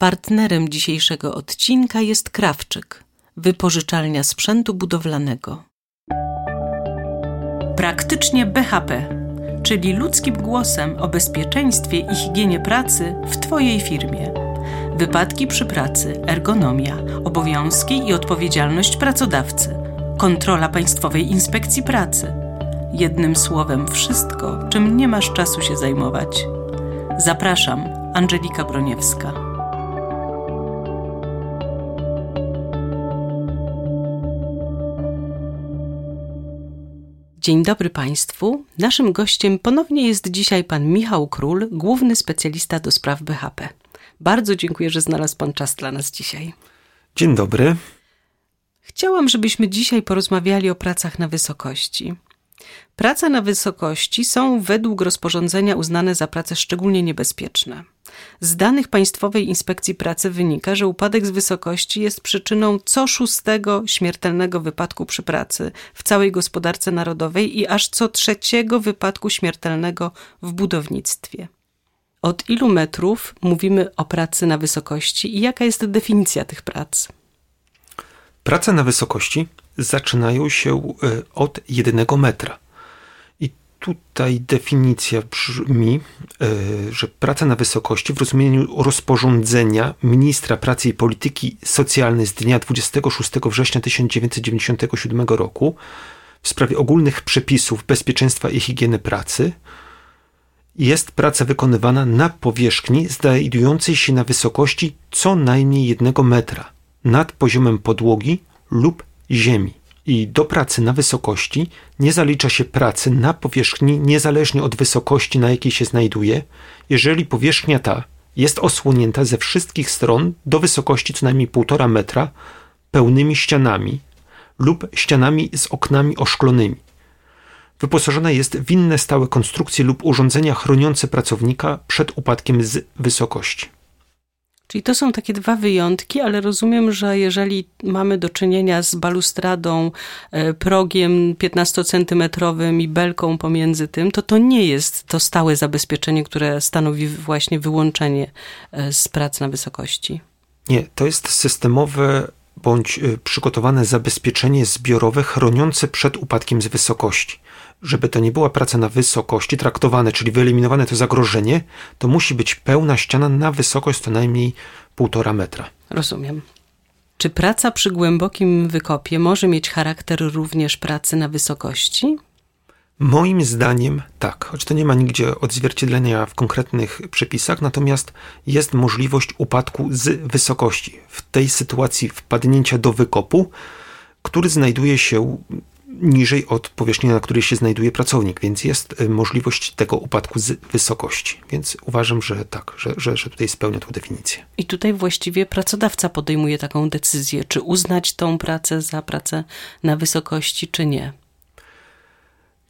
Partnerem dzisiejszego odcinka jest Krawczyk, wypożyczalnia sprzętu budowlanego. Praktycznie BHP, czyli ludzkim głosem o bezpieczeństwie i higienie pracy w Twojej firmie. Wypadki przy pracy, ergonomia, obowiązki i odpowiedzialność pracodawcy, kontrola Państwowej Inspekcji Pracy. Jednym słowem, wszystko, czym nie masz czasu się zajmować. Zapraszam, Angelika Broniewska. Dzień dobry Państwu. Naszym gościem ponownie jest dzisiaj pan Michał Król, główny specjalista do spraw BHP. Bardzo dziękuję, że znalazł pan czas dla nas dzisiaj. Dzień dobry. Chciałam, żebyśmy dzisiaj porozmawiali o pracach na wysokości. Prace na wysokości są według rozporządzenia uznane za prace szczególnie niebezpieczne. Z danych Państwowej Inspekcji Pracy wynika, że upadek z wysokości jest przyczyną co szóstego śmiertelnego wypadku przy pracy w całej gospodarce narodowej i aż co trzeciego wypadku śmiertelnego w budownictwie. Od ilu metrów mówimy o pracy na wysokości i jaka jest definicja tych prac? Prace na wysokości zaczynają się e, od jednego metra. Tutaj definicja brzmi, e, że praca na wysokości w rozumieniu rozporządzenia ministra pracy i polityki socjalnej z dnia 26 września 1997 roku w sprawie ogólnych przepisów bezpieczeństwa i higieny pracy jest praca wykonywana na powierzchni znajdującej się na wysokości co najmniej jednego metra nad poziomem podłogi lub ziemi i do pracy na wysokości nie zalicza się pracy na powierzchni niezależnie od wysokości, na jakiej się znajduje, jeżeli powierzchnia ta jest osłonięta ze wszystkich stron do wysokości co najmniej 1,5 metra pełnymi ścianami lub ścianami z oknami oszklonymi. Wyposażona jest w inne stałe konstrukcje lub urządzenia chroniące pracownika przed upadkiem z wysokości. Czyli to są takie dwa wyjątki, ale rozumiem, że jeżeli mamy do czynienia z balustradą, e, progiem 15-centymetrowym i belką pomiędzy tym, to to nie jest to stałe zabezpieczenie, które stanowi właśnie wyłączenie e, z prac na wysokości. Nie, to jest systemowe bądź e, przygotowane zabezpieczenie zbiorowe chroniące przed upadkiem z wysokości żeby to nie była praca na wysokości traktowane, czyli wyeliminowane to zagrożenie, to musi być pełna ściana na wysokość co najmniej półtora metra. Rozumiem. Czy praca przy głębokim wykopie może mieć charakter również pracy na wysokości? Moim zdaniem tak, choć to nie ma nigdzie odzwierciedlenia w konkretnych przepisach, natomiast jest możliwość upadku z wysokości. W tej sytuacji wpadnięcia do wykopu, który znajduje się niżej od powierzchni, na której się znajduje pracownik, więc jest y, możliwość tego upadku z wysokości. Więc uważam, że tak, że, że, że tutaj spełnia tę definicję. I tutaj właściwie pracodawca podejmuje taką decyzję, czy uznać tą pracę za pracę na wysokości, czy nie.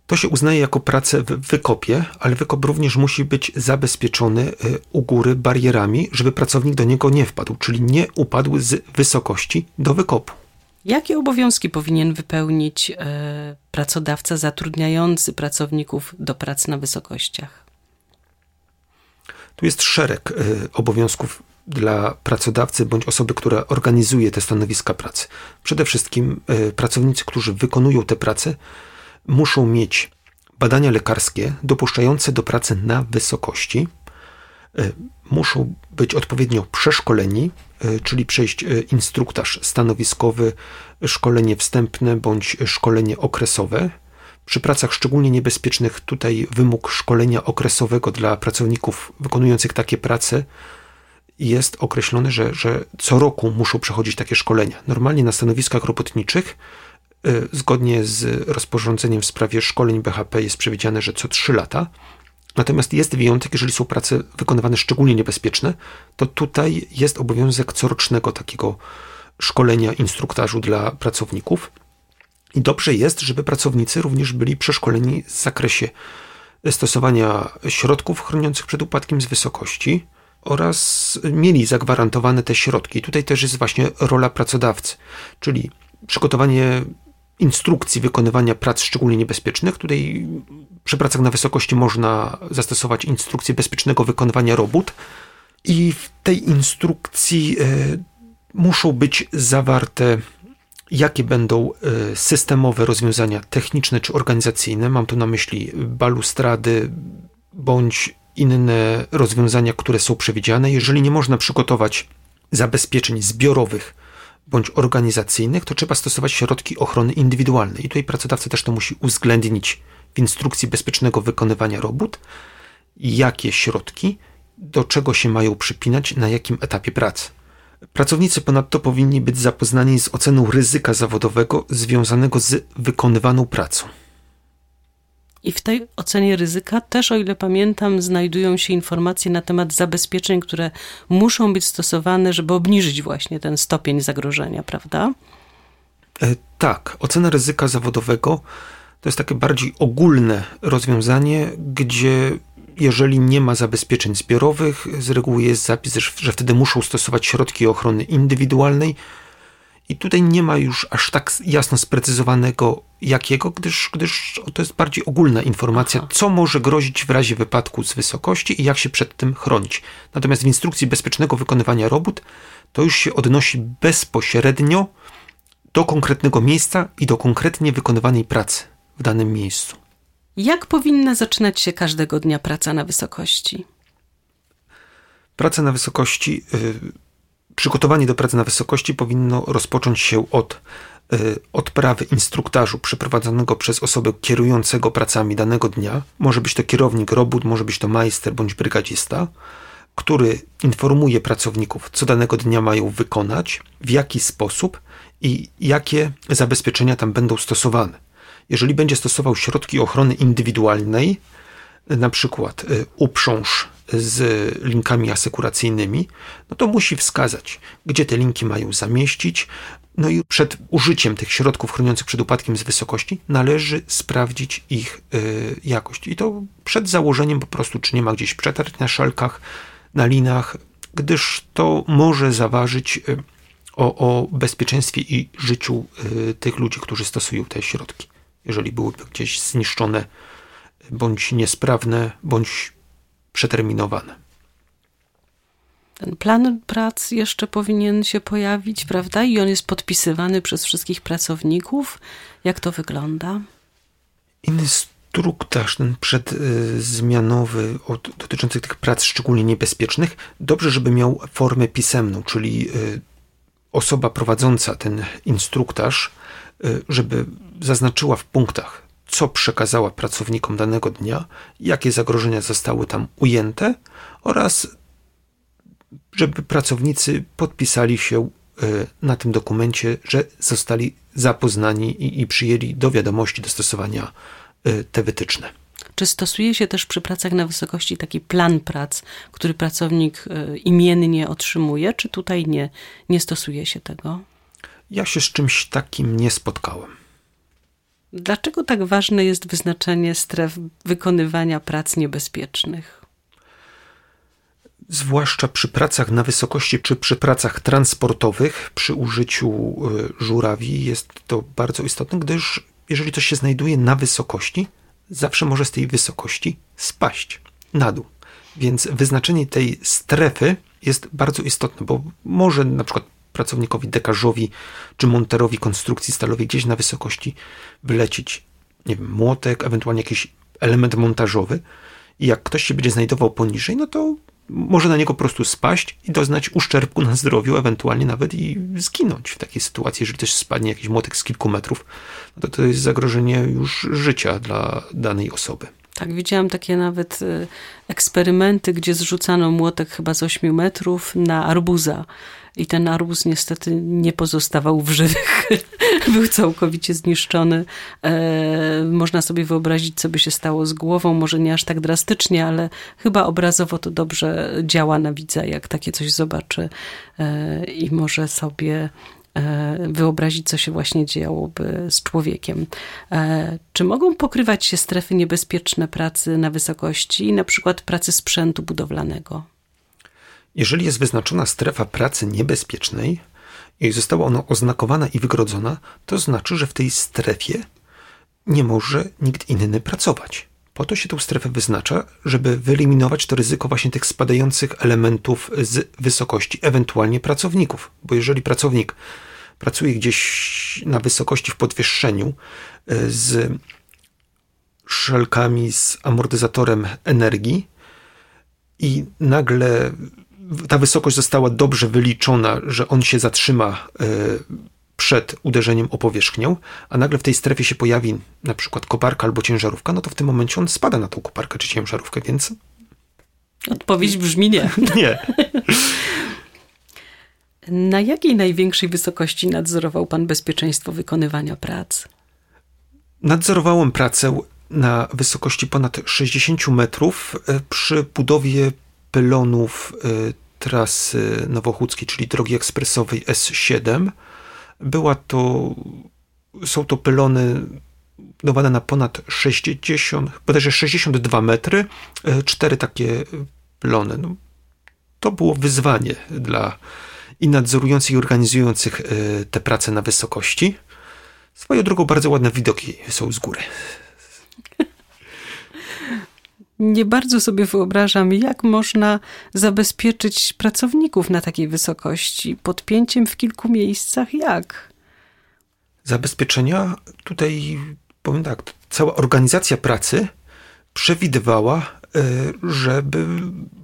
To się uznaje jako pracę w wykopie, ale wykop również musi być zabezpieczony y, u góry barierami, żeby pracownik do niego nie wpadł, czyli nie upadł z wysokości do wykopu. Jakie obowiązki powinien wypełnić e, pracodawca zatrudniający pracowników do pracy na wysokościach? Tu jest szereg e, obowiązków dla pracodawcy bądź osoby, która organizuje te stanowiska pracy. Przede wszystkim e, pracownicy, którzy wykonują te prace, muszą mieć badania lekarskie dopuszczające do pracy na wysokości, muszą być odpowiednio przeszkoleni czyli przejść e, instruktaż stanowiskowy, szkolenie wstępne bądź szkolenie okresowe. Przy pracach szczególnie niebezpiecznych tutaj wymóg szkolenia okresowego dla pracowników wykonujących takie prace jest określony, że, że co roku muszą przechodzić takie szkolenia. Normalnie na stanowiskach robotniczych, e, zgodnie z rozporządzeniem w sprawie szkoleń BHP, jest przewidziane, że co 3 lata. Natomiast jest wyjątek, jeżeli są prace wykonywane szczególnie niebezpieczne, to tutaj jest obowiązek corocznego takiego szkolenia, instruktażu dla pracowników. I dobrze jest, żeby pracownicy również byli przeszkoleni w zakresie stosowania środków chroniących przed upadkiem z wysokości oraz mieli zagwarantowane te środki. Tutaj też jest właśnie rola pracodawcy, czyli przygotowanie instrukcji wykonywania prac szczególnie niebezpiecznych. Tutaj przy pracach na wysokości można zastosować instrukcję bezpiecznego wykonywania robót I w tej instrukcji e, muszą być zawarte, jakie będą e, systemowe rozwiązania techniczne czy organizacyjne. Mam tu na myśli balustrady bądź inne rozwiązania, które są przewidziane. Jeżeli nie można przygotować zabezpieczeń zbiorowych bądź organizacyjnych, to trzeba stosować środki ochrony indywidualnej. I tutaj pracodawca też to musi uwzględnić w instrukcji bezpiecznego wykonywania robót, jakie środki, do czego się mają przypinać, na jakim etapie pracy. Pracownicy ponadto powinni być zapoznani z oceną ryzyka zawodowego związanego z wykonywaną pracą. I w tej ocenie ryzyka też, o ile pamiętam, znajdują się informacje na temat zabezpieczeń, które muszą być stosowane, żeby obniżyć właśnie ten stopień zagrożenia, prawda? E, tak, ocena ryzyka zawodowego to jest takie bardziej ogólne rozwiązanie, gdzie jeżeli nie ma zabezpieczeń zbiorowych, z reguły jest zapis, że wtedy muszą stosować środki ochrony indywidualnej. I tutaj nie ma już aż tak jasno sprecyzowanego jakiego, gdyż, gdyż to jest bardziej ogólna informacja, Aha. co może grozić w razie wypadku z wysokości i jak się przed tym chronić. Natomiast w instrukcji bezpiecznego wykonywania robót to już się odnosi bezpośrednio do konkretnego miejsca i do konkretnie wykonywanej pracy w danym miejscu. Jak powinna zaczynać się każdego dnia praca na wysokości? Praca na wysokości, yy, przygotowanie do pracy na wysokości powinno rozpocząć się od yy, odprawy instruktażu przeprowadzonego przez osobę kierującego pracami danego dnia. Może być to kierownik robót, może być to majster bądź brygadzista, który informuje pracowników, co danego dnia mają wykonać, w jaki sposób i jakie zabezpieczenia tam będą stosowane jeżeli będzie stosował środki ochrony indywidualnej, na przykład y, uprząż z linkami asekuracyjnymi, no to musi wskazać, gdzie te linki mają zamieścić. No i przed użyciem tych środków chroniących przed upadkiem z wysokości należy sprawdzić ich y, jakość. I to przed założeniem po prostu, czy nie ma gdzieś przetarć na szelkach, na linach, gdyż to może zaważyć y, o, o bezpieczeństwie i życiu tych ludzi, którzy stosują te środki jeżeli byłyby gdzieś zniszczone, bądź niesprawne, bądź przeterminowane. Ten plan prac jeszcze powinien się pojawić, prawda? I on jest podpisywany przez wszystkich pracowników. Jak to wygląda? Instruktaż ten przedzmianowy od, dotyczący tych prac szczególnie niebezpiecznych, dobrze, żeby miał formę pisemną, czyli y, osoba prowadząca ten instruktaż Y, żeby zaznaczyła w punktach, co przekazała pracownikom danego dnia, jakie zagrożenia zostały tam ujęte oraz żeby pracownicy podpisali się y, na tym dokumencie, że zostali zapoznani i, i przyjęli do wiadomości do stosowania y, te wytyczne. Czy stosuje się też przy pracach na wysokości taki plan prac, który pracownik imiennie otrzymuje, czy tutaj nie, nie stosuje się tego? Ja się z czymś takim nie spotkałem. Dlaczego tak ważne jest wyznaczenie stref wykonywania prac niebezpiecznych? Zwłaszcza przy pracach na wysokości czy przy pracach transportowych, przy użyciu y, żurawi, jest to bardzo istotne, gdyż jeżeli coś się znajduje na wysokości, zawsze może z tej wysokości spaść na dół. Więc wyznaczenie tej strefy jest bardzo istotne, bo może na przykład pracownikowi dekarzowi czy monterowi konstrukcji stalowej gdzieś na wysokości wylecieć, nie wiem, młotek, ewentualnie jakiś element montażowy i jak ktoś się będzie znajdował poniżej, no to może na niego po prostu spaść i doznać uszczerbku na zdrowiu, ewentualnie nawet i zginąć w takiej sytuacji, jeżeli też spadnie jakiś młotek z kilku metrów, no to to jest zagrożenie już życia dla danej osoby. Tak, widziałam takie nawet y, eksperymenty, gdzie zrzucano młotek chyba z 8 metrów na arbuza i ten arbuz niestety nie pozostawał w żywych. Był całkowicie zniszczony. E, można sobie wyobrazić, co by się stało z głową. Może nie aż tak drastycznie, ale chyba obrazowo to dobrze działa na widza, jak takie coś zobaczy e, i może sobie wyobrazić, co się właśnie działoby z człowiekiem. E, czy mogą pokrywać się strefy niebezpieczne pracy na wysokości, na przykład pracy sprzętu budowlanego? Jeżeli jest wyznaczona strefa pracy niebezpiecznej i została ona oznakowana i wygrodzona, to znaczy, że w tej strefie nie może nikt inny pracować. Po to się tę strefę wyznacza, żeby wyeliminować to ryzyko właśnie tych spadających elementów z wysokości, ewentualnie pracowników. Bo jeżeli pracownik pracuje gdzieś na wysokości w podwyższeniu e, z szelkami, z amortyzatorem energii i nagle ta wysokość została dobrze wyliczona, że on się zatrzyma e, przed uderzeniem o powierzchnię, a nagle w tej strefie się pojawi na przykład koparka albo ciężarówka, no to w tym momencie on spada na tą koparkę czy ciężarówkę, więc. Odpowiedź brzmi nie. Nie. Na jakiej największej wysokości nadzorował pan bezpieczeństwo wykonywania prac? Nadzorowałem pracę na wysokości ponad 60 metrów e, przy budowie pylonów e, trasy nowochódzkiej, czyli drogi ekspresowej S7 była to, są to pylony budowane na ponad 60, bodajże 62 metry, e, cztery takie pylony. No, to było wyzwanie dla i nadzorujących i organizujących e, te prace na wysokości. Swoją drogą bardzo ładne widoki są z góry. Nie bardzo sobie wyobrażam, jak można zabezpieczyć pracowników na takiej wysokości. Podpięciem w kilku miejscach jak? Zabezpieczenia tutaj, powiem tak, cała organizacja pracy przewidywała, e, żeby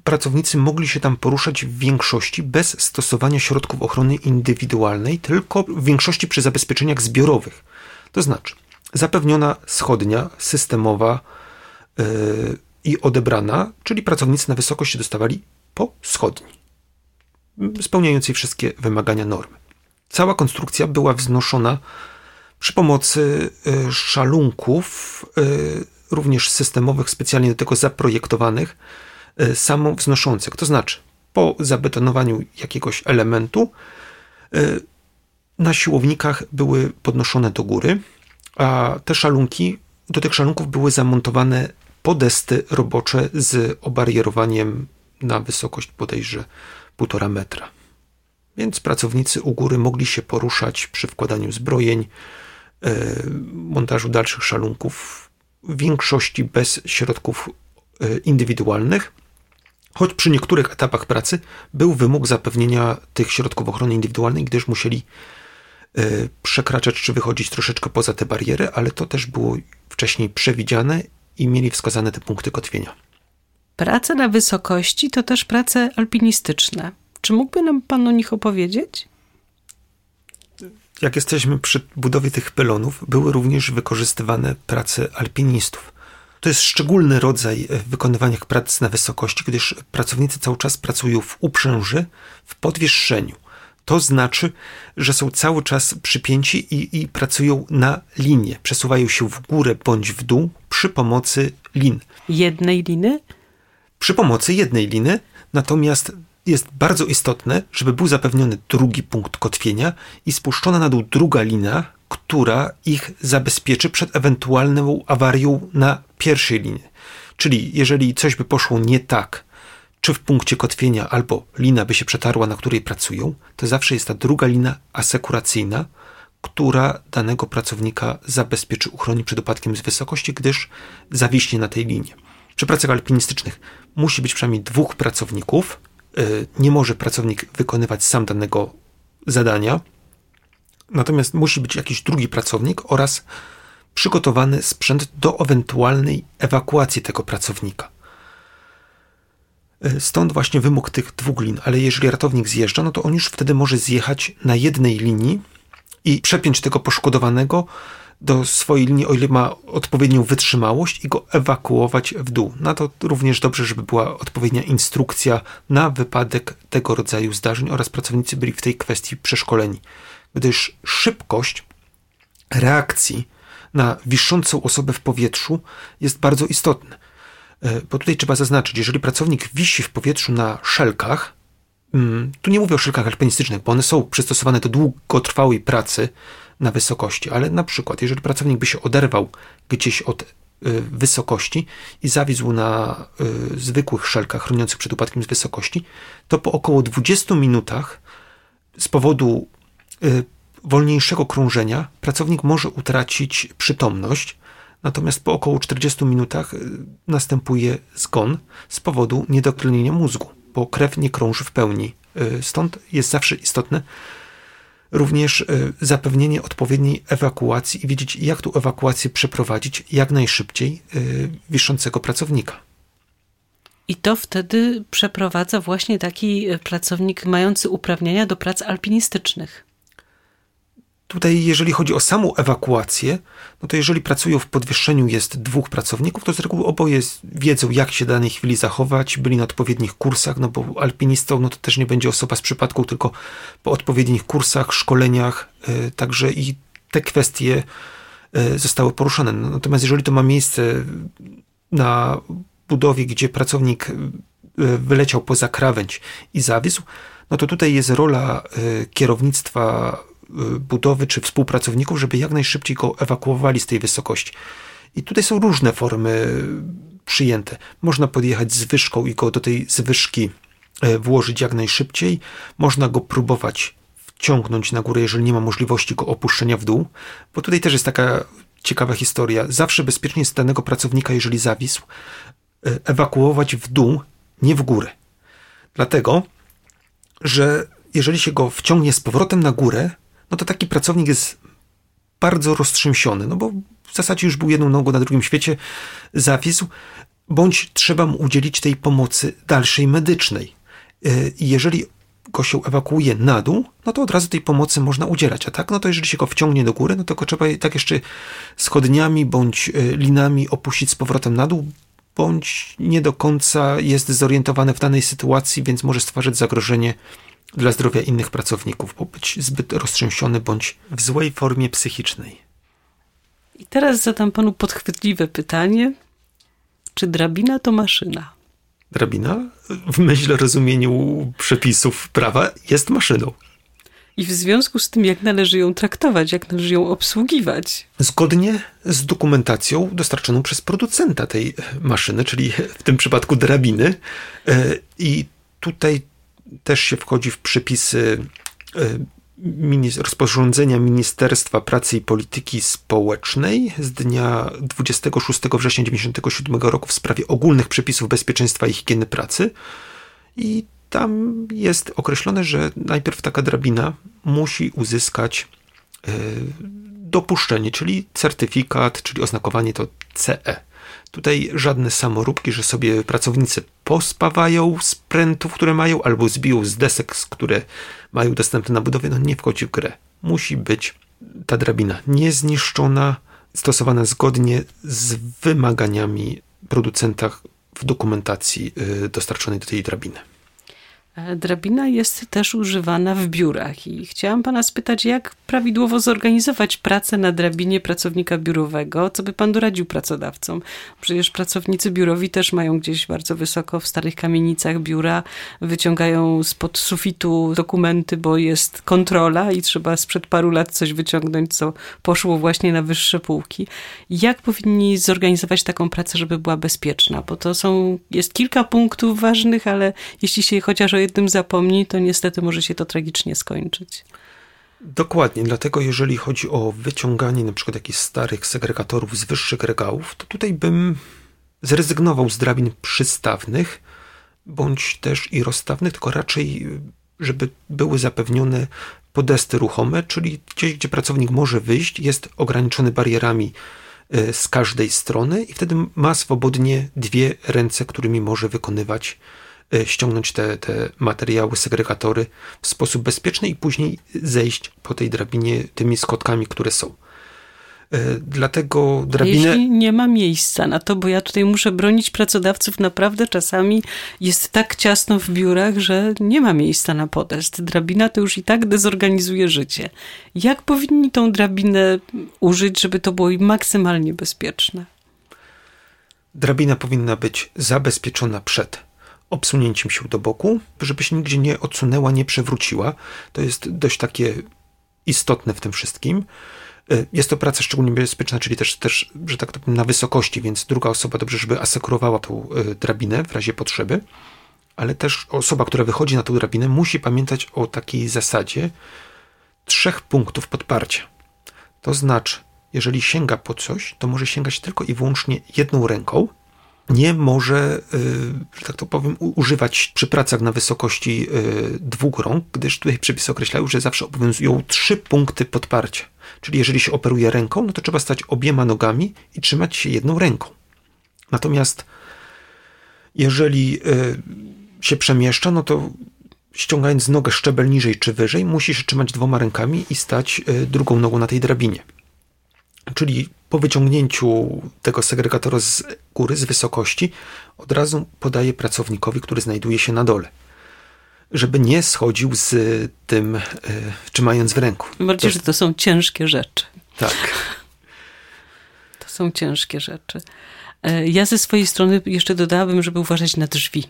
pracownicy mogli się tam poruszać w większości bez stosowania środków ochrony indywidualnej, tylko w większości przy zabezpieczeniach zbiorowych. To znaczy, zapewniona schodnia systemowa, e, i odebrana, czyli pracownicy na wysokość dostawali po schodni, spełniającej wszystkie wymagania normy. Cała konstrukcja była wznoszona przy pomocy e, szalunków, e, również systemowych, specjalnie do tego zaprojektowanych, e, samowznoszących. To znaczy, po zabetonowaniu jakiegoś elementu, na siłownikach były podnoszone do góry, a te szalunki, do tych szalunków były zamontowane podesty robocze z obarierowaniem na wysokość bodajże półtora metra. Więc pracownicy u góry mogli się poruszać przy wkładaniu zbrojeń, e, montażu dalszych szalunków, w większości bez środków e, indywidualnych, choć przy niektórych etapach pracy był wymóg zapewnienia tych środków ochrony indywidualnej, gdyż musieli e, przekraczać czy wychodzić troszeczkę poza te bariery, ale to też było wcześniej przewidziane i mieli wskazane te punkty kotwienia. Prace na wysokości to też prace alpinistyczne. Czy mógłby nam Pan o nich opowiedzieć? Jak jesteśmy przy budowie tych pylonów, były również wykorzystywane prace alpinistów. To jest szczególny rodzaj wykonywania prac na wysokości, gdyż pracownicy cały czas pracują w uprzęży, w podwieszczeniu. To znaczy, że są cały czas przypięci i, i pracują na linie. Przesuwają się w górę bądź w dół przy pomocy lin. Jednej liny? Przy pomocy jednej liny, natomiast jest bardzo istotne, żeby był zapewniony drugi punkt kotwienia i spuszczona na dół druga lina, która ich zabezpieczy przed ewentualną awarią na pierwszej linie. Czyli jeżeli coś by poszło nie tak, czy w punkcie kotwienia albo lina by się przetarła, na której pracują, to zawsze jest ta druga lina asekuracyjna, która danego pracownika zabezpieczy, uchroni przed upadkiem z wysokości, gdyż zawiśnie na tej linie. Przy pracach alpinistycznych musi być przynajmniej dwóch pracowników. Y, nie może pracownik wykonywać sam danego zadania, natomiast musi być jakiś drugi pracownik oraz przygotowany sprzęt do ewentualnej ewakuacji tego pracownika. Y, stąd właśnie wymóg tych dwóch lin, ale jeżeli ratownik zjeżdża, no to on już wtedy może zjechać na jednej linii i przepiąć tego poszkodowanego do swojej linii, o ile ma odpowiednią wytrzymałość i go ewakuować w dół. Na to również dobrze, żeby była odpowiednia instrukcja na wypadek tego rodzaju zdarzeń oraz pracownicy byli w tej kwestii przeszkoleni, gdyż szybkość reakcji na wiszącą osobę w powietrzu jest bardzo istotna. E, bo tutaj trzeba zaznaczyć, jeżeli pracownik wisi w powietrzu na szelkach, mm, tu nie mówię o szelkach alpinistycznych, bo one są przystosowane do długotrwałej pracy na wysokości, ale na przykład, jeżeli pracownik by się oderwał gdzieś od y, wysokości i zawisł na y, zwykłych szelkach chroniących przed upadkiem z wysokości, to po około 20 minutach z powodu wolniejszego krążenia pracownik może utracić przytomność, Natomiast po około 40 minutach y, następuje zgon z powodu niedotlenienia mózgu, bo krew nie krąży w pełni. Y, stąd jest zawsze istotne również y, zapewnienie odpowiedniej ewakuacji i wiedzieć, jak tu ewakuację przeprowadzić jak najszybciej wiszącego pracownika. I to wtedy przeprowadza właśnie taki pracownik mający uprawnienia do prac alpinistycznych. Tutaj, jeżeli chodzi o samą ewakuację, no to jeżeli pracują w podwyższeniu jest dwóch pracowników, to z reguły oboje wiedzą, jak się danej chwili zachować, byli na odpowiednich kursach, no bo alpinistą no to też nie będzie osoba z przypadku, tylko po odpowiednich kursach, szkoleniach, yy, także i te kwestie yy, zostały poruszone. No, natomiast jeżeli to ma miejsce na budowie, gdzie pracownik yy, wyleciał poza krawędź i zawisł, no to tutaj jest rola kierownictwa budowy czy współpracowników, żeby jak najszybciej go ewakuowali z tej wysokości. I tutaj są różne formy przyjęte. Można podjechać z wyżką i go do tej zwyżki e, włożyć jak najszybciej. Można go próbować wciągnąć na górę, jeżeli nie ma możliwości go opuszczenia w dół, bo tutaj też jest taka ciekawa historia. Zawsze bezpiecznie jest danego pracownika, jeżeli zawisł, e, ewakuować w dół, nie w górę. Dlatego, że jeżeli się go wciągnie z powrotem na górę, no to taki pracownik jest bardzo roztrzęsiony, no bo w zasadzie już był jedną nogą na drugim świecie, zawisł, bądź trzeba mu udzielić tej pomocy dalszej medycznej. I jeżeli go się ewakuuje na dół, no to od razu tej pomocy można udzielać, a tak, no to jeżeli się go wciągnie do góry, no to go trzeba tak jeszcze schodniami bądź y, linami opuścić z powrotem na dół, bądź nie do końca jest zorientowany w danej sytuacji, więc może stwarzać zagrożenie dla zdrowia innych pracowników, bo być zbyt roztrzęsiony bądź w złej formie psychicznej. I teraz zadam panu podchwytliwe pytanie. Czy drabina to maszyna? Drabina, w myśl rozumieniu przepisów prawa, jest maszyną. I w związku z tym, jak należy ją traktować, jak należy ją obsługiwać? Zgodnie z dokumentacją dostarczoną przez producenta tej maszyny, czyli w tym przypadku drabiny. E, I tutaj też się wchodzi w przepisy e, rozporządzenia Ministerstwa Pracy i Polityki Społecznej z dnia 26 września 1997 roku w sprawie ogólnych przepisów bezpieczeństwa i higieny pracy. I tam jest określone, że najpierw taka drabina musi uzyskać e, dopuszczenie, czyli certyfikat, czyli oznakowanie to CE. Tutaj żadne samoróbki, że sobie pracownicy pospawają z prętów, które mają, albo zbiją z desek, które mają dostępne na budowie, no nie wchodzi w grę. Musi być ta drabina niezniszczona, stosowana zgodnie z wymaganiami producenta w dokumentacji y, dostarczonej do tej drabiny. E, drabina jest też używana w biurach i chciałam pana spytać, jak prawidłowo zorganizować pracę na drabinie pracownika biurowego? Co by pan doradził pracodawcom? Przecież pracownicy biurowi też mają gdzieś bardzo wysoko w starych kamienicach biura, wyciągają spod sufitu dokumenty, bo jest kontrola i trzeba sprzed paru lat coś wyciągnąć, co poszło właśnie na wyższe półki. Jak powinni zorganizować taką pracę, żeby była bezpieczna? Bo to są, jest kilka punktów ważnych, ale jeśli się chociaż o jednym zapomni, to niestety może się to tragicznie skończyć. Dokładnie, dlatego jeżeli chodzi o wyciąganie na przykład jakichś starych segregatorów z wyższych regałów, to tutaj bym zrezygnował z drabin przystawnych, bądź też i rozstawnych, tylko raczej, żeby były zapewnione podesty ruchome, czyli gdzieś, gdzie pracownik może wyjść, jest ograniczony barierami e, z każdej strony i wtedy ma swobodnie dwie ręce, którymi może wykonywać ściągnąć te, te materiały, segregatory w sposób bezpieczny i później zejść po tej drabinie tymi schodkami, które są. E, dlatego drabinę. Jeśli nie ma miejsca na to, bo ja tutaj muszę bronić pracodawców, naprawdę czasami jest tak ciasno w biurach, że nie ma miejsca na podest. Drabina to już i tak dezorganizuje życie. Jak powinni tą drabinę użyć, żeby to było maksymalnie bezpieczne? Drabina powinna być zabezpieczona przed obsunięciem się do boku, żeby się nigdzie nie odsunęła, nie przewróciła. To jest dość takie istotne w tym wszystkim. E, jest to praca szczególnie niebezpieczna, czyli też, też że tak to powiem, na wysokości, więc druga osoba dobrze, żeby asekurowała tą e, drabinę w razie potrzeby, ale też osoba, która wychodzi na tą drabinę, musi pamiętać o takiej zasadzie trzech punktów podparcia. To znaczy, jeżeli sięga po coś, to może sięgać tylko i wyłącznie jedną ręką. Nie może, y, że tak to powiem, używać przy pracach na wysokości y, dwóch rąk, gdyż tutaj przepisy określają, że zawsze obowiązują trzy punkty podparcia. Czyli jeżeli się operuje ręką, no to trzeba stać obiema nogami i trzymać się jedną ręką. Natomiast jeżeli y, się przemieszcza, no to ściągając nogę szczebel niżej czy wyżej, musi się trzymać dwoma rękami i stać drugą nogą na tej drabinie. Czyli po wyciągnięciu tego segregatora z góry, z wysokości, od razu podaje pracownikowi, który znajduje się na dole. Żeby nie schodził z tym, y, trzymając w ręku. Bardziej, to... że to są ciężkie rzeczy. Tak. To są ciężkie rzeczy. E, ja ze swojej strony jeszcze dodałabym, żeby uważać na drzwi.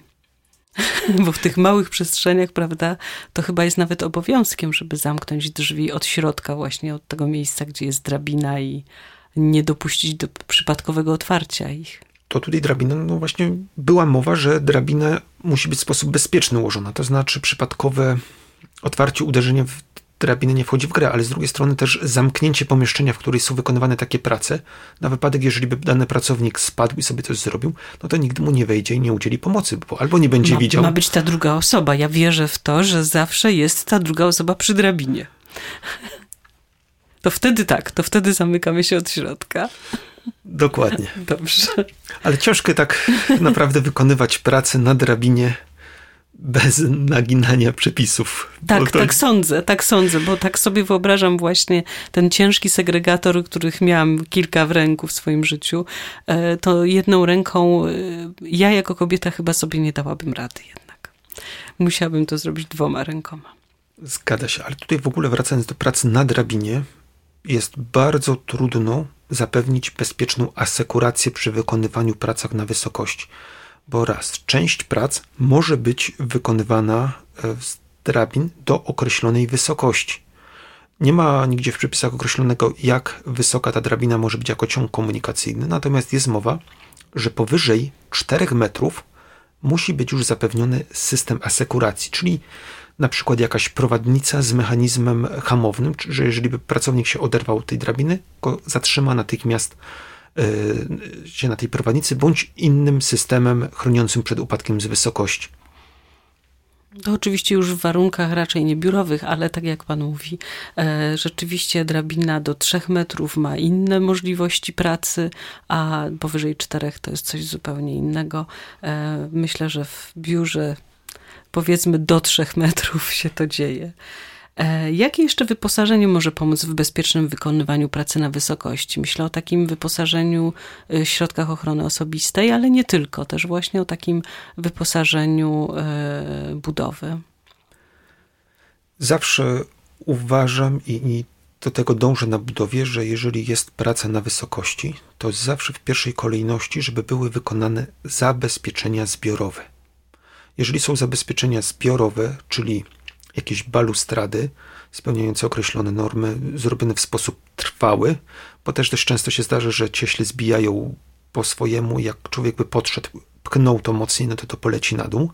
Bo w tych małych przestrzeniach, prawda, to chyba jest nawet obowiązkiem, żeby zamknąć drzwi od środka, właśnie od tego miejsca, gdzie jest drabina i nie dopuścić do przypadkowego otwarcia ich. To tutaj drabina, no właśnie była mowa, że drabina musi być w sposób bezpieczny ułożona, to znaczy przypadkowe otwarcie, uderzenie w drabiny nie wchodzi w grę, ale z drugiej strony też zamknięcie pomieszczenia, w którym są wykonywane takie prace, na wypadek, jeżeli by dany pracownik spadł i sobie coś zrobił, no to nigdy mu nie wejdzie i nie udzieli pomocy, bo albo nie będzie ma, widział. Ma być ta druga osoba. Ja wierzę w to, że zawsze jest ta druga osoba przy drabinie. To wtedy tak, to wtedy zamykamy się od środka. Dokładnie. Dobrze. Ale ciężko tak naprawdę wykonywać pracę na drabinie bez naginania przepisów. Tak, to... tak sądzę, tak sądzę, bo tak sobie wyobrażam właśnie ten ciężki segregator, których miałam kilka w ręku w swoim życiu, e, to jedną ręką e, ja jako kobieta chyba sobie nie dałabym rady jednak. Musiałabym to zrobić dwoma rękoma. Zgadza się, ale tutaj w ogóle wracając do pracy na drabinie, jest bardzo trudno zapewnić bezpieczną asekurację przy wykonywaniu pracach na wysokości bo raz, część prac może być wykonywana e, z drabin do określonej wysokości. Nie ma nigdzie w przepisach określonego, jak wysoka ta drabina może być jako ciąg komunikacyjny, natomiast jest mowa, że powyżej 4 metrów musi być już zapewniony system asekuracji, czyli na przykład jakaś prowadnica z mechanizmem hamownym, że jeżeli by pracownik się oderwał od tej drabiny, go zatrzyma natychmiast Y, się na tej prowadnicy, bądź innym systemem chroniącym przed upadkiem z wysokości. To oczywiście już w warunkach raczej nie biurowych, ale tak jak pan mówi, e, rzeczywiście drabina do 3 metrów ma inne możliwości pracy, a powyżej 4 to jest coś zupełnie innego. E, myślę, że w biurze powiedzmy do 3 metrów się to dzieje. E, jakie jeszcze wyposażenie może pomóc w bezpiecznym wykonywaniu pracy na wysokości? Myślę o takim wyposażeniu, e, środkach ochrony osobistej, ale nie tylko, też właśnie o takim wyposażeniu e, budowy. Zawsze uważam i do tego dążę na budowie, że jeżeli jest praca na wysokości, to zawsze w pierwszej kolejności, żeby były wykonane zabezpieczenia zbiorowe. Jeżeli są zabezpieczenia zbiorowe, czyli jakieś balustrady spełniające określone normy, zrobione w sposób trwały, bo też dość często się zdarza, że cieśle zbijają po swojemu, jak człowiek by podszedł, pchnął to mocniej, no to to poleci na dół.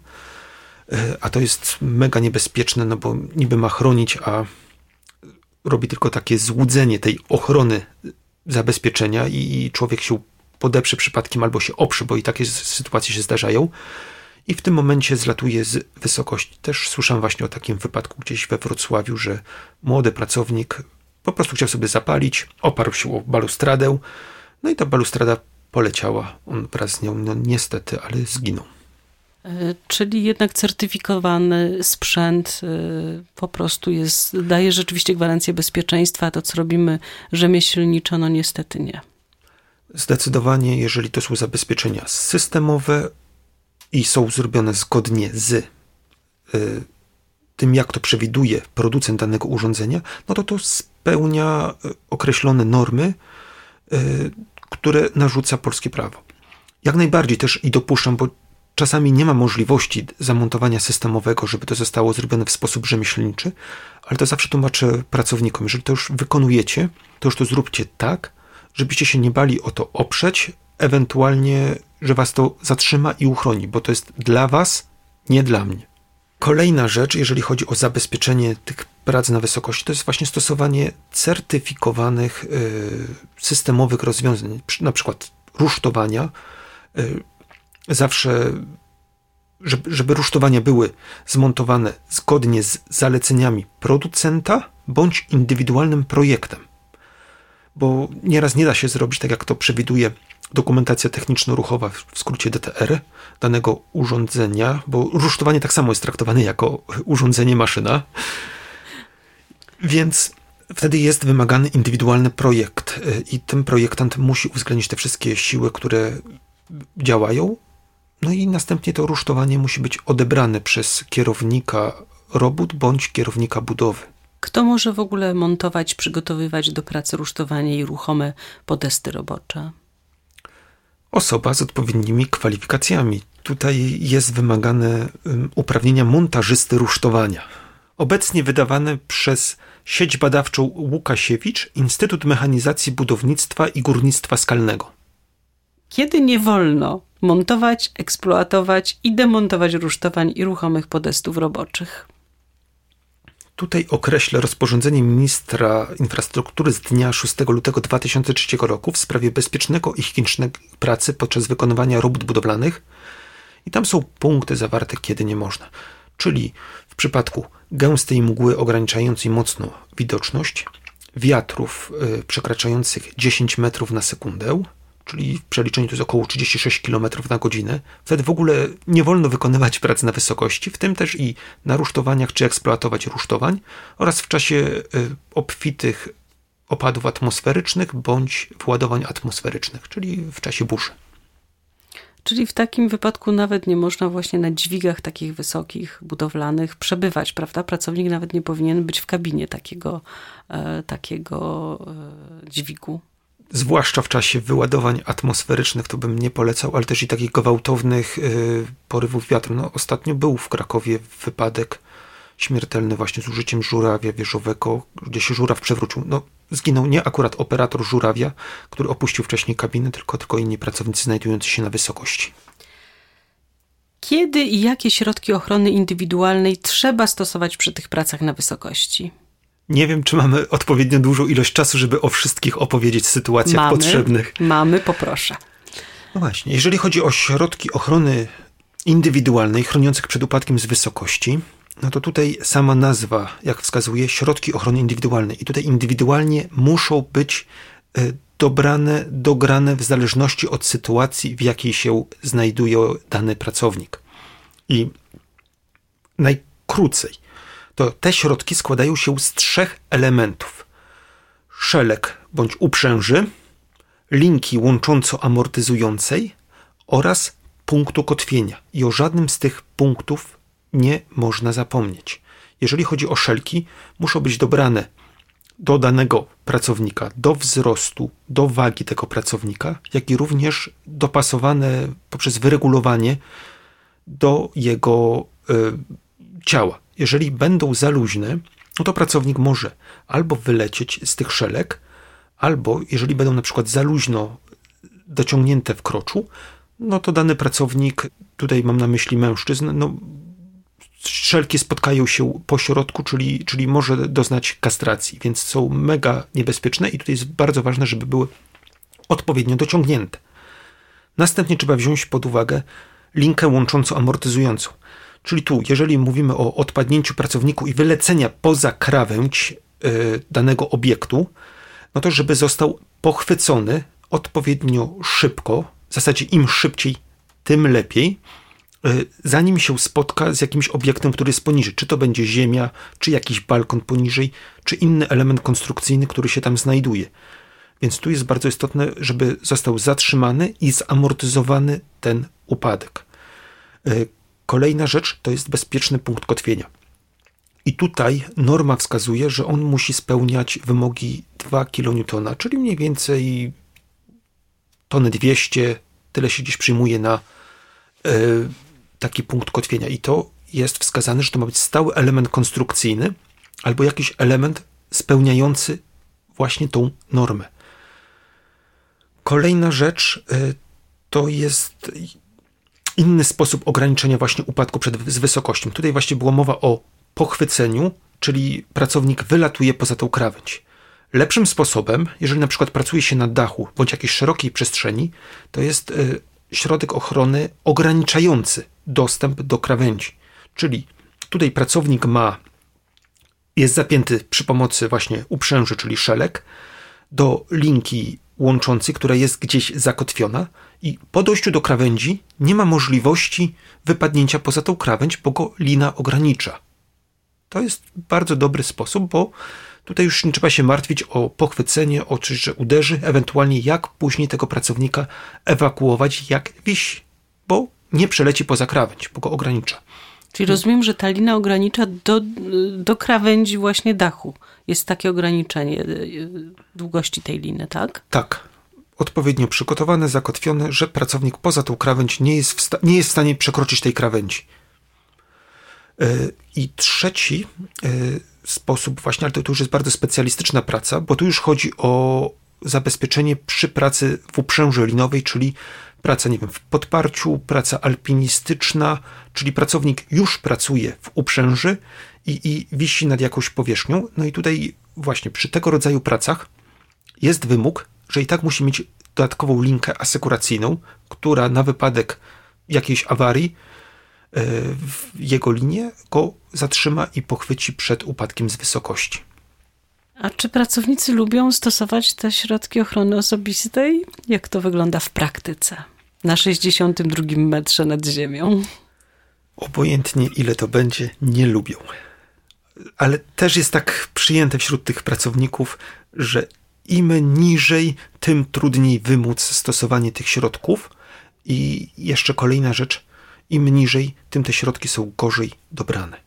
E, a to jest mega niebezpieczne, no bo niby ma chronić, a robi tylko takie złudzenie tej ochrony zabezpieczenia i, człowiek się podeprze przypadkiem albo się oprze, bo i takie sytuacje się zdarzają i w tym momencie zlatuje z wysokości. Też słyszałem właśnie o takim wypadku gdzieś we Wrocławiu, że młody pracownik po prostu chciał sobie zapalić, oparł się o balustradę, no i ta balustrada poleciała, on wraz z nią, no niestety, ale zginął. E, czyli jednak certyfikowany sprzęt e, po prostu jest, daje rzeczywiście gwarancję bezpieczeństwa, a to co robimy rzemieślniczo, no niestety nie. Zdecydowanie, jeżeli to są zabezpieczenia systemowe, i są zrobione zgodnie z y, tym, jak to przewiduje producent danego urządzenia, no to to spełnia y, określone normy, y, które narzuca polskie prawo. Jak najbardziej też i dopuszczam, bo czasami nie ma możliwości zamontowania systemowego, żeby to zostało zrobione w sposób rzemieślniczy, ale to zawsze tłumaczę pracownikom, jeżeli to już wykonujecie, to już to zróbcie tak, żebyście się nie bali o to oprzeć, ewentualnie że was to zatrzyma i uchroni, bo to jest dla was, nie dla mnie. Kolejna rzecz, jeżeli chodzi o zabezpieczenie tych prac na wysokości to jest właśnie stosowanie certyfikowanych systemowych rozwiązań, na przykład rusztowania. Zawsze, żeby, żeby rusztowania były zmontowane zgodnie z zaleceniami producenta bądź indywidualnym projektem. Bo nieraz nie da się zrobić tak, jak to przewiduje dokumentacja techniczno-ruchowa, w skrócie DTR, danego urządzenia, bo rusztowanie tak samo jest traktowane jako urządzenie maszyna. Więc wtedy jest wymagany indywidualny projekt i ten projektant musi uwzględnić te wszystkie siły, które działają. No i następnie to rusztowanie musi być odebrane przez kierownika robót bądź kierownika budowy. Kto może w ogóle montować, przygotowywać do pracy rusztowanie i ruchome podesty robocze? Osoba z odpowiednimi kwalifikacjami. Tutaj jest wymagane uprawnienia montażysty rusztowania. Obecnie wydawane przez sieć badawczą Łukasiewicz, Instytut Mechanizacji Budownictwa i Górnictwa Skalnego. Kiedy nie wolno montować, eksploatować i demontować rusztowań i ruchomych podestów roboczych? Tutaj określę rozporządzenie ministra infrastruktury z dnia 6 lutego 2003 roku w sprawie bezpiecznego i higienicznego pracy podczas wykonywania robót budowlanych. I tam są punkty zawarte, kiedy nie można. Czyli w przypadku gęstej mgły ograniczającej mocno widoczność, wiatrów y, przekraczających 10 metrów na sekundę, czyli w przeliczeniu to jest około 36 km na godzinę. Wtedy w ogóle nie wolno wykonywać prac na wysokości, w tym też i na rusztowaniach, czy eksploatować rusztowań, oraz w czasie y, obfitych opadów atmosferycznych bądź władowań atmosferycznych, czyli w czasie burzy. Czyli w takim wypadku nawet nie można właśnie na dźwigach takich wysokich, budowlanych przebywać, prawda? Pracownik nawet nie powinien być w kabinie takiego, e, takiego e, dźwigu zwłaszcza w czasie wyładowań atmosferycznych, to bym nie polecał, ale też i takich gwałtownych y, porywów wiatru. No, ostatnio był w Krakowie wypadek śmiertelny właśnie z użyciem żurawia wieżowego, gdzie się żuraw przewrócił. No, zginął nie akurat operator żurawia, który opuścił wcześniej kabinę, tylko, tylko inni pracownicy znajdujący się na wysokości. Kiedy i jakie środki ochrony indywidualnej trzeba stosować przy tych pracach na wysokości? Nie wiem, czy mamy odpowiednio dużą ilość czasu, żeby o wszystkich opowiedzieć sytuacjach mamy, potrzebnych. Mamy, poproszę. No właśnie, jeżeli chodzi o środki ochrony indywidualnej chroniących przed upadkiem z wysokości, no to tutaj sama nazwa, jak wskazuje, środki ochrony indywidualnej. I tutaj indywidualnie muszą być e, dobrane, dograne w zależności od sytuacji, w jakiej się znajduje dany pracownik. I najkrócej, to te środki składają się z trzech elementów: szelek bądź uprzęży, linki łącząco-amortyzującej oraz punktu kotwienia. I o żadnym z tych punktów nie można zapomnieć. Jeżeli chodzi o szelki, muszą być dobrane do danego pracownika, do wzrostu, do wagi tego pracownika, jak i również dopasowane poprzez wyregulowanie do jego y, ciała jeżeli będą za luźne, no to pracownik może albo wylecieć z tych szelek, albo jeżeli będą na przykład za luźno dociągnięte w kroczu, no to dany pracownik, tutaj mam na myśli mężczyzn, no szelki spotkają się po środku, czyli, czyli może doznać kastracji, więc są mega niebezpieczne i tutaj jest bardzo ważne, żeby były odpowiednio dociągnięte. Następnie trzeba wziąć pod uwagę linkę łącząco amortyzującą. Czyli tu, jeżeli mówimy o odpadnięciu pracowniku i wylecenia poza krawędź y, danego obiektu, no to żeby został pochwycony odpowiednio szybko, w zasadzie im szybciej, tym lepiej, y, zanim się spotka z jakimś obiektem, który jest poniżej. Czy to będzie ziemia, czy jakiś balkon poniżej, czy inny element konstrukcyjny, który się tam znajduje. Więc tu jest bardzo istotne, żeby został zatrzymany i zamortyzowany ten upadek. Kolejna rzecz to jest bezpieczny punkt kotwienia. I tutaj norma wskazuje, że on musi spełniać wymogi 2 kN, czyli mniej więcej tony 200, tyle się dziś przyjmuje na y, taki punkt kotwienia. I to jest wskazane, że to ma być stały element konstrukcyjny albo jakiś element spełniający właśnie tą normę. Kolejna rzecz y, to jest inny sposób ograniczenia właśnie upadku przed, z wysokością. Tutaj właśnie była mowa o pochwyceniu, czyli pracownik wylatuje poza tą krawędź. Lepszym sposobem, jeżeli na przykład pracuje się na dachu bądź jakiejś szerokiej przestrzeni, to jest y, środek ochrony ograniczający dostęp do krawędzi. Czyli tutaj pracownik ma, jest zapięty przy pomocy właśnie uprzęży, czyli szelek, do linki łączącej, która jest gdzieś zakotwiona i po dojściu do krawędzi nie ma możliwości wypadnięcia poza tą krawędź, bo go lina ogranicza. To jest bardzo dobry sposób, bo tutaj już nie trzeba się martwić o pochwycenie, o coś, że uderzy, ewentualnie jak później tego pracownika ewakuować, jak wisi, bo nie przeleci poza krawędź, bo go ogranicza. Czyli rozumiem, że ta lina ogranicza do, do krawędzi właśnie dachu. Jest takie ograniczenie y, długości tej liny, tak? Tak. Odpowiednio przygotowane, zakotwione, że pracownik poza tą krawędź nie jest w, nie jest w stanie przekroczyć tej krawędzi. Y, I trzeci y, sposób, właśnie, ale to, to już jest bardzo specjalistyczna praca, bo tu już chodzi o zabezpieczenie przy pracy w uprzęży linowej, czyli praca, nie wiem, w podparciu, praca alpinistyczna, czyli pracownik już pracuje w uprzęży i, i wisi nad jakąś powierzchnią. No i tutaj właśnie przy tego rodzaju pracach jest wymóg, że i tak musi mieć dodatkową linkę asekuracyjną, która na wypadek jakiejś awarii e, w jego linię go zatrzyma i pochwyci przed upadkiem z wysokości. A czy pracownicy lubią stosować te środki ochrony osobistej? Jak to wygląda w praktyce? Na 62 metrze nad ziemią. Obojętnie ile to będzie, nie lubią. Ale też jest tak przyjęte wśród tych pracowników, że im niżej, tym trudniej wymóc stosowanie tych środków. I jeszcze kolejna rzecz, im niżej, tym te środki są gorzej dobrane.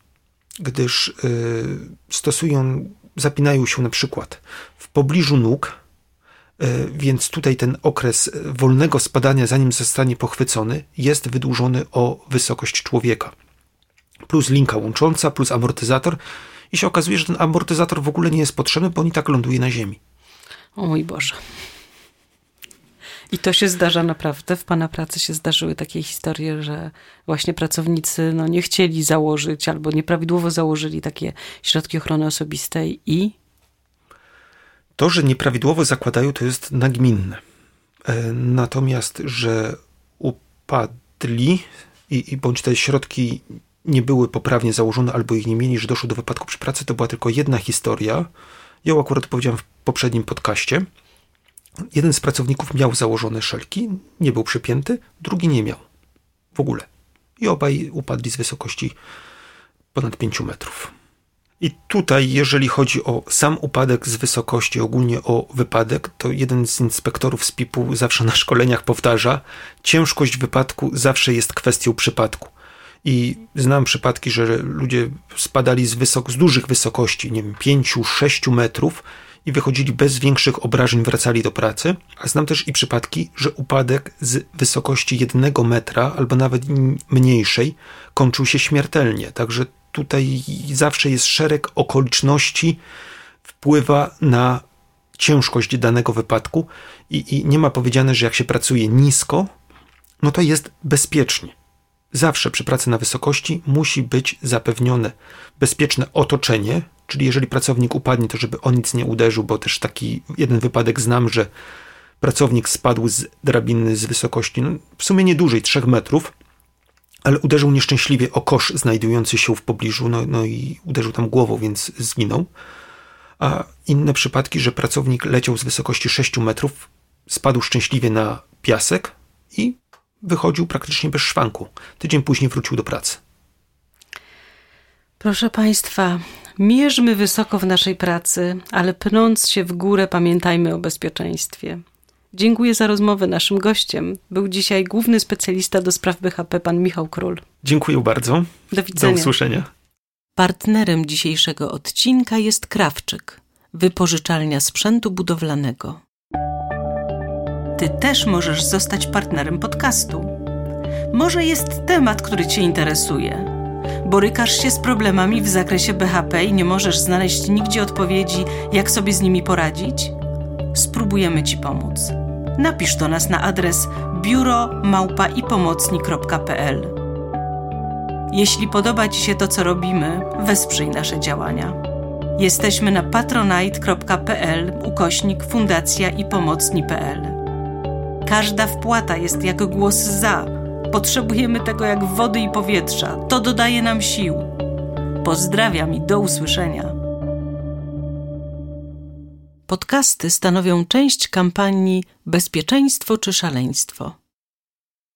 Gdyż yy, stosują zapinają się na przykład w pobliżu nóg, więc tutaj ten okres wolnego spadania, zanim zostanie pochwycony, jest wydłużony o wysokość człowieka. Plus linka łącząca, plus amortyzator. I się okazuje, że ten amortyzator w ogóle nie jest potrzebny, bo on i tak ląduje na ziemi. O mój Boże. I to się zdarza naprawdę. W Pana pracy się zdarzyły takie historie, że właśnie pracownicy no, nie chcieli założyć albo nieprawidłowo założyli takie środki ochrony osobistej i. To, że nieprawidłowo zakładają, to jest nagminne. E, natomiast, że upadli i, i bądź te środki nie były poprawnie założone albo ich nie mieli, że doszło do wypadku przy pracy, to była tylko jedna historia. Ja akurat powiedziałem w poprzednim podcaście. Jeden z pracowników miał założone szelki, nie był przypięty, drugi nie miał. W ogóle. I obaj upadli z wysokości ponad 5 metrów. I tutaj, jeżeli chodzi o sam upadek z wysokości, ogólnie o wypadek, to jeden z inspektorów z PIP-u zawsze na szkoleniach powtarza: ciężkość wypadku zawsze jest kwestią przypadku. I znam przypadki, że ludzie spadali z, wysok- z dużych wysokości, nie wiem, 5-6 metrów i wychodzili bez większych obrażeń, wracali do pracy. A znam też i przypadki, że upadek z wysokości jednego metra albo nawet mniejszej kończył się śmiertelnie. Także tutaj zawsze jest szereg okoliczności, wpływa na ciężkość danego wypadku i, i nie ma powiedziane, że jak się pracuje nisko, no to jest bezpiecznie. Zawsze przy pracy na wysokości musi być zapewnione bezpieczne otoczenie, czyli jeżeli pracownik upadnie, to żeby on nic nie uderzył, bo też taki jeden wypadek znam, że pracownik spadł z drabiny z wysokości no, w sumie nie dłużej 3 metrów, ale uderzył nieszczęśliwie o kosz znajdujący się w pobliżu, no, no i uderzył tam głową, więc zginął. A inne przypadki, że pracownik leciał z wysokości 6 metrów, spadł szczęśliwie na piasek i wychodził praktycznie bez szwanku. Tydzień później wrócił do pracy. Proszę Państwa, mierzmy wysoko w naszej pracy, ale pnąc się w górę, pamiętajmy o bezpieczeństwie. Dziękuję za rozmowę. Naszym gościem był dzisiaj główny specjalista do spraw BHP, pan Michał Król. Dziękuję bardzo. Do widzenia. Do usłyszenia. Partnerem dzisiejszego odcinka jest Krawczyk, wypożyczalnia sprzętu budowlanego. Ty też możesz zostać partnerem podcastu. Może jest temat, który Cię interesuje. Borykasz się z problemami w zakresie BHP i nie możesz znaleźć nigdzie odpowiedzi, jak sobie z nimi poradzić? Spróbujemy Ci pomóc. Napisz do nas na adres biuro Jeśli podoba Ci się to, co robimy, wesprzyj nasze działania. Jesteśmy na patronite.pl ukośnik fundacja i pomocni.pl. Każda wpłata jest jak głos za. Potrzebujemy tego jak wody i powietrza. To dodaje nam sił. Pozdrawiam i do usłyszenia. Podcasty stanowią część kampanii Bezpieczeństwo czy szaleństwo